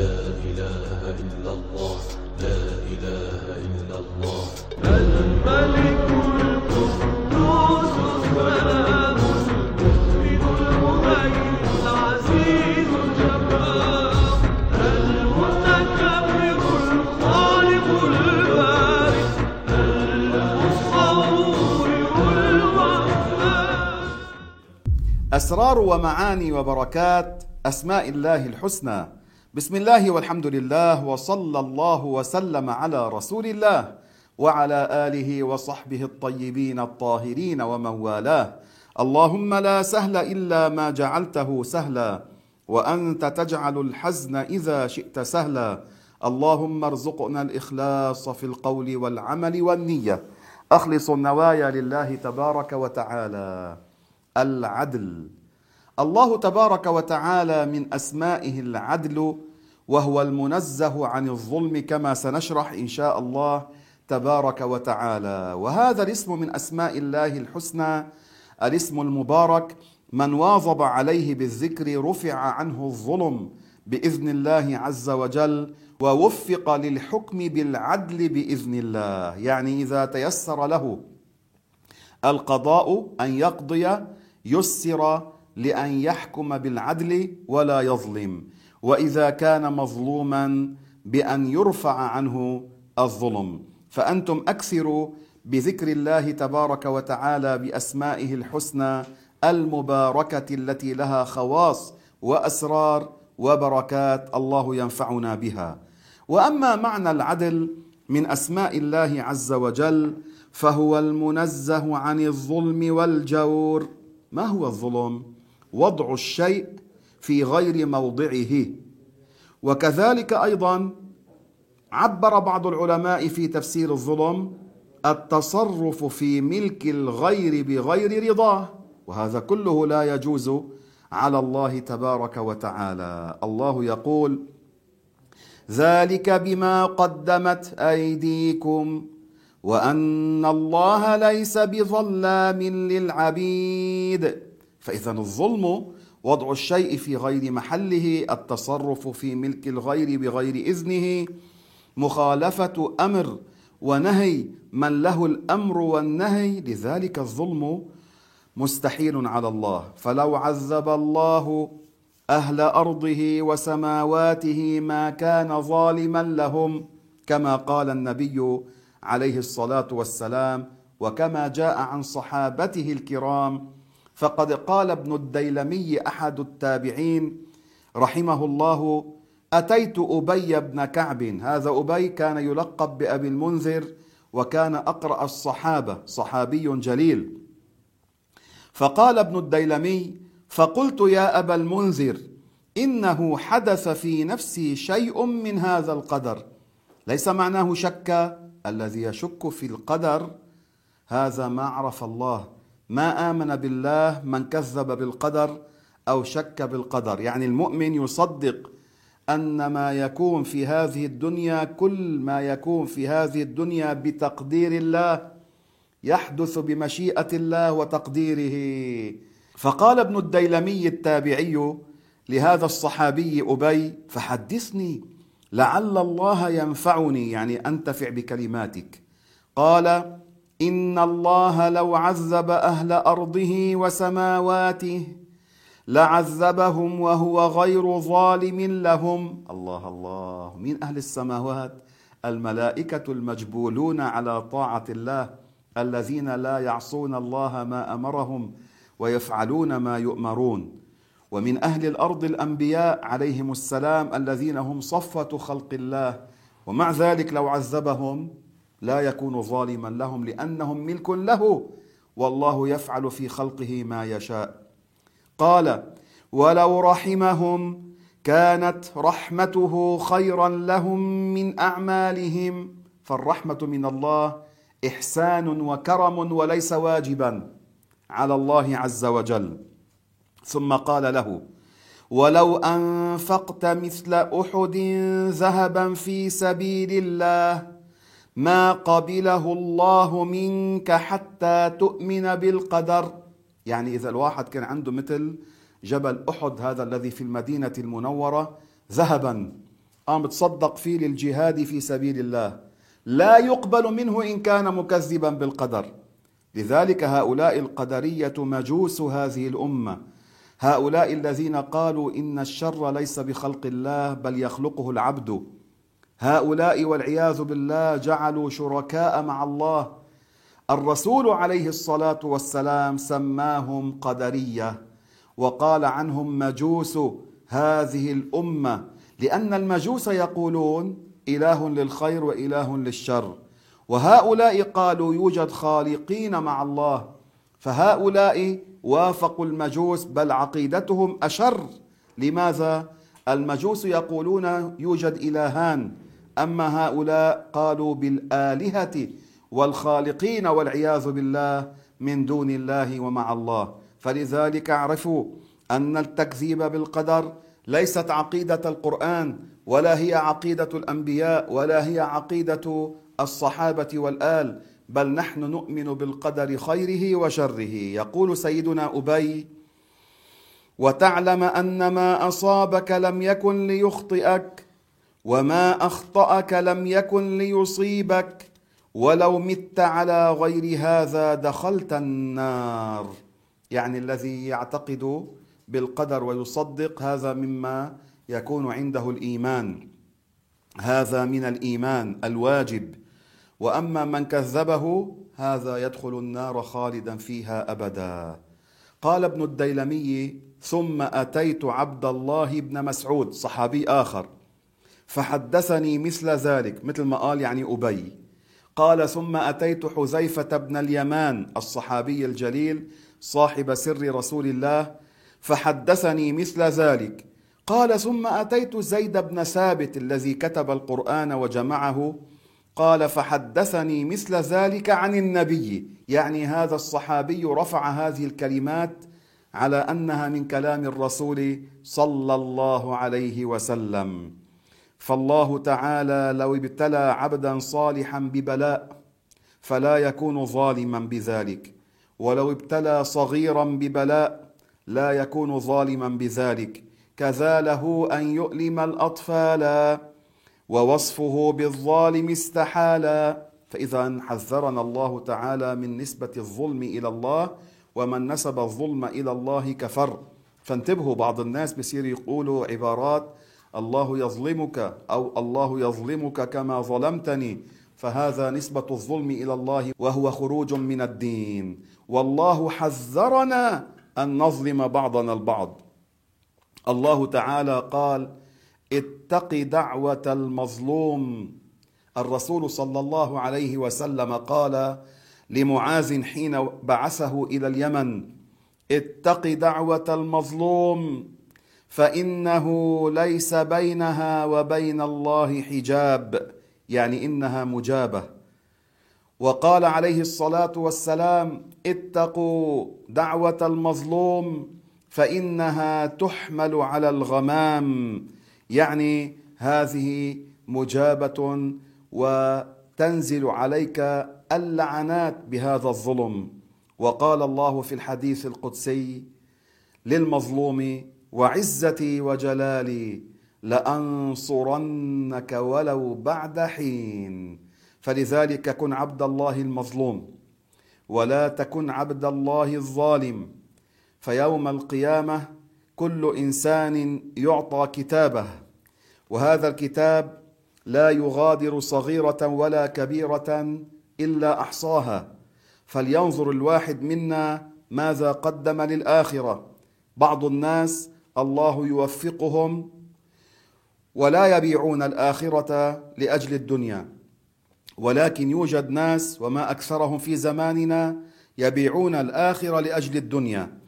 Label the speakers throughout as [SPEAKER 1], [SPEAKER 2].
[SPEAKER 1] لا إله إلا الله لا إله إلا الله.
[SPEAKER 2] الملك القدوس السلام المؤمن المهيمن العزيز الجبار المتكبر الخالق البارئ المصور الوهاب
[SPEAKER 3] أسرار ومعاني وبركات أسماء الله الحسنى. بسم الله والحمد لله وصلى الله وسلم على رسول الله وعلى آله وصحبه الطيبين الطاهرين ومن والاه اللهم لا سهل إلا ما جعلته سهلا وأنت تجعل الحزن إذا شئت سهلا اللهم ارزقنا الإخلاص في القول والعمل والنية أخلص النوايا لله تبارك وتعالى العدل الله تبارك وتعالى من اسمائه العدل وهو المنزه عن الظلم كما سنشرح إن شاء الله تبارك وتعالى. وهذا الاسم من أسماء الله الحسنى الاسم المبارك. من واظب عليه بالذكر رفع عنه الظلم بإذن الله عز وجل ووفق للحكم بالعدل بإذن الله. يعني إذا تيسر له القضاء أن يقضي يسر لأن يحكم بالعدل ولا يظلم. وإذا كان مظلوما بأن يرفع عنه الظلم. فأنتم اكثروا بذكر الله تبارك وتعالى بأسمائه الحسنى المباركة التي لها خواص وأسرار وبركات الله ينفعنا بها. وأما معنى العدل من أسماء الله عز وجل فهو المنزه عن الظلم والجور. ما هو الظلم؟ وضع الشيء في غير موضعه. وكذلك أيضا عبر بعض العلماء في تفسير الظلم التصرف في ملك الغير بغير رضاه وهذا كله لا يجوز على الله تبارك وتعالى. الله يقول ذلك بما قدمت أيديكم وأن الله ليس بظلام للعبيد. فاذا الظلم وضع الشيء في غير محله التصرف في ملك الغير بغير إذنه مخالفة أمر ونهي من له الأمر والنهي لذلك الظلم مستحيل على الله. فلو عذب الله أهل أرضه وسماواته ما كان ظالما لهم كما قال النبي عليه الصلاة والسلام وكما جاء عن صحابته الكرام فقد قال ابن الديلمي أحد التابعين رحمه الله أتيت أبي بن كعب هذا أبي كان يلقب بأبي المنذر وكان أقرأ الصحابة صحابي جليل. فقال ابن الديلمي فقلت يا أبا المنذر إنه حدث في نفسي شيء من هذا القدر. ليس معناه شك الذي يشك في القدر هذا ما عرف الله. ما آمن بالله من كذب بالقدر أو شك بالقدر. يعني المؤمن يصدق أن ما يكون في هذه الدنيا كل ما يكون في هذه الدنيا بتقدير الله يحدث بمشيئة الله وتقديره. فقال ابن الديلمي التابعي لهذا الصحابي أبي فحدثني لعل الله ينفعني. يعني أنتفع بكلماتك. قال ان الله لو عذب أهل ارضه وسماواته لعذبهم وهو غير ظالم لهم. الله الله. من أهل السماوات الملائكه المجبولون على طاعه الله الذين لا يعصون الله ما امرهم ويفعلون ما يؤمرون. ومن أهل الأرض الانبياء عليهم السلام الذين هم صفوه خلق الله. ومع ذلك لو عذبهم لا يكون ظالما لهم لأنهم ملك له. والله يفعل في خلقه ما يشاء. قال ولو رحمهم كانت رحمته خيرا لهم من أعمالهم. فالرحمة من الله إحسان وكرم وليس واجبا على الله عز وجل. ثم قال له ولو أنفقت مثل أحد ذهبا في سبيل الله ما قبله الله منك حتى تؤمن بالقدر. يعني إذا الواحد كان عنده مثل جبل أحد هذا الذي في المدينة المنورة ذهبا عم بتصدق فيه للجهاد في سبيل الله. لا يقبل منه إن كان مكذبا بالقدر. لذلك هؤلاء القدرية مجوس هذه الأمة. هؤلاء الذين قالوا إن الشر ليس بخلق الله بل يخلقه العبد. هؤلاء والعياذ بالله جعلوا شركاء مع الله. الرسول عليه الصلاة والسلام سماهم قدرية وقال عنهم مجوس هذه الأمة لأن المجوس يقولون إله للخير وإله للشر. وهؤلاء قالوا يوجد خالقين مع الله فهؤلاء وافقوا المجوس بل عقيدتهم أشر. لماذا؟ المجوس يقولون يوجد إلهان أما هؤلاء قالوا بالآلهة والخالقين والعياذ بالله من دون الله ومع الله. فلذلك اعرفوا أن التكذيب بالقدر ليست عقيدة القرآن ولا هي عقيدة الأنبياء ولا هي عقيدة الصحابة والآل بل نحن نؤمن بالقدر خيره وشره. يقول سيدنا أبي وتعلم أن ما أصابك لم يكن ليخطئك وما أخطأك لم يكن ليصيبك ولو مت على غير هذا دخلت النار. يعني الذي يعتقد بالقدر ويصدق هذا مما يكون عنده الإيمان. هذا من الإيمان الواجب. وأما من كذبه هذا يدخل النار خالدا فيها أبدا. قال ابن الديلمي ثم أتيت عبد الله بن مسعود صحابي آخر. فحدثني مثل ذلك مثل ما قال يعني أبي. قال ثم أتيت حذيفة بن اليمان الصحابي الجليل صاحب سر رسول الله فحدثني مثل ذلك. قال ثم أتيت زيد بن ثابت الذي كتب القرآن وجمعه. قال فحدثني مثل ذلك عن النبي. يعني هذا الصحابي رفع هذه الكلمات على أنها من كلام الرسول صلى الله عليه وسلم. فالله تعالى لو ابتلى عبدا صالحا ببلاء فلا يكون ظالما بذلك. ولو ابتلى صغيرا ببلاء لا يكون ظالما بذلك. كذا له أن يؤلم الأطفال ووصفه بالظالم استحالا. فإذا حذرنا الله تعالى من نسبة الظلم إلى الله ومن نسب الظلم إلى الله كفر. فانتبهوا بعض الناس بصير يقولوا عبارات الله يظلمك أو الله يظلمك كما ظلمتني فهذا نسبة الظلم إلى الله وهو خروج من الدين. والله حذرنا أن نظلم بعضنا البعض. الله تعالى قال اتق دعوة المظلوم. الرسول صلى الله عليه وسلم قال لمعاذ حين بعثه إلى اليمن اتق دعوة المظلوم. فإنه ليس بينها وبين الله حجاب يعني إنها مجابة. وقال عليه الصلاة والسلام اتقوا دعوة المظلوم فإنها تحمل على الغمام. يعني هذه مجابة وتنزل عليك اللعنات بهذا الظلم. وقال الله في الحديث القدسي للمظلوم وعزتي وجلالي لأنصرنك ولو بعد حين. فلذلك كن عبد الله المظلوم ولا تكن عبد الله الظالم. فيوم القيامة كل إنسان يعطى كتابه وهذا الكتاب لا يغادر صغيرة ولا كبيرة إلا أحصاها. فلينظر الواحد منا ماذا قدم للآخرة. بعض الناس الله يوفقهم ولا يبيعون الآخرة لأجل الدنيا. ولكن يوجد ناس وما أكثرهم في زماننا يبيعون الآخرة لأجل الدنيا.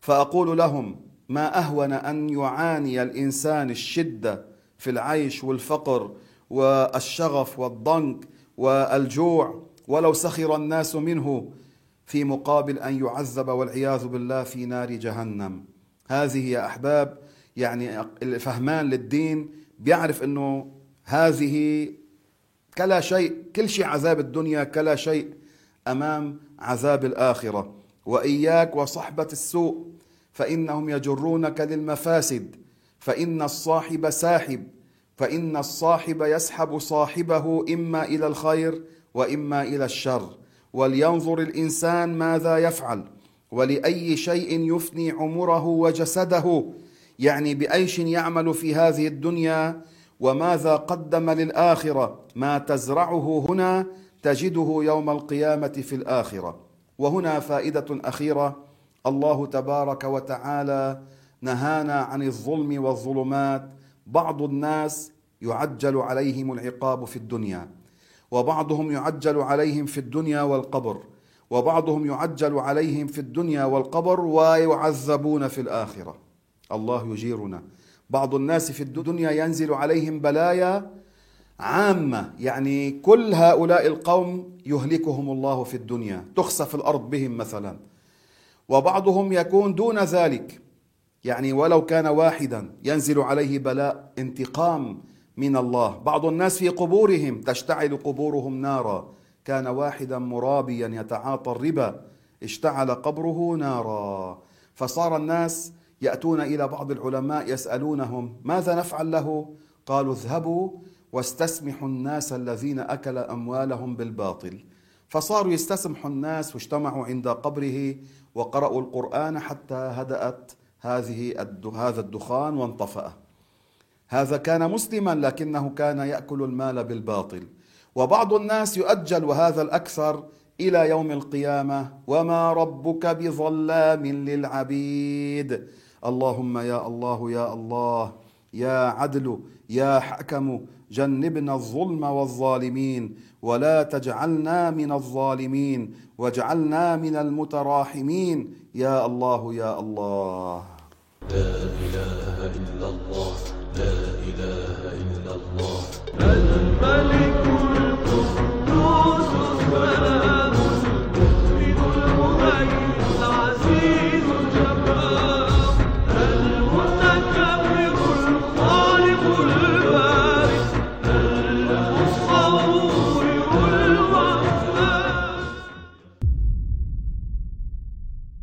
[SPEAKER 3] فأقول لهم ما أهون أن يعاني الإنسان الشدة في العيش والفقر والشغف والضنك والجوع ولو سخر الناس منه في مقابل أن يعذب والعياذ بالله في نار جهنم. هذه يا أحباب يعني الفهمان للدين بيعرف إنه هذه كلا شيء كل شيء عذاب الدنيا كلا شيء أمام عذاب الآخرة. وإياك وصحبة السوء فإنهم يجرونك للمفاسد فإن الصاحب ساحب فإن الصاحب يسحب صاحبه إما إلى الخير وإما إلى الشر. ولينظر الإنسان ماذا يفعل. ولأي شيء يفني عمره وجسده يعني بأيش يعمل في هذه الدنيا وماذا قدم للآخرة ما تزرعه هنا تجده يوم القيامة في الآخرة. وهنا فائدة أخيرة الله تبارك وتعالى نهانا عن الظلم والظلمات بعض الناس يعجل عليهم العقاب في الدنيا وبعضهم يعجل عليهم في الدنيا والقبر. وبعضهم يعجل عليهم في الدنيا والقبر ويعذبون في الآخرة. الله يجيرنا. بعض الناس في الدنيا ينزل عليهم بلايا عامة. يعني كل هؤلاء القوم يهلكهم الله في الدنيا. تخسف الأرض بهم مثلا. وبعضهم يكون دون ذلك. يعني ولو كان واحدا ينزل عليه بلاء انتقام من الله. بعض الناس في قبورهم تشتعل قبورهم نارا. كان واحدا مرابيا يتعاطى الربا اشتعل قبره نارا. فصار الناس يأتون إلى بعض العلماء يسألونهم ماذا نفعل له؟ قالوا اذهبوا واستسمحوا الناس الذين أكل أموالهم بالباطل. فصاروا يستسمحوا الناس واجتمعوا عند قبره وقرأوا القرآن حتى هدأت هذه هذا الدخان وانطفأ. هذا كان مسلما لكنه كان يأكل المال بالباطل. وبعض الناس يؤجل وهذا الأكثر إلى يوم القيامة. وما ربك بظلام للعبيد. اللهم يا الله يا الله يا عدل يا حكم جنبنا الظلم والظالمين ولا تجعلنا من الظالمين واجعلنا من المتراحمين. يا الله يا الله.
[SPEAKER 1] لا إله إلا الله لا إله إلا الله.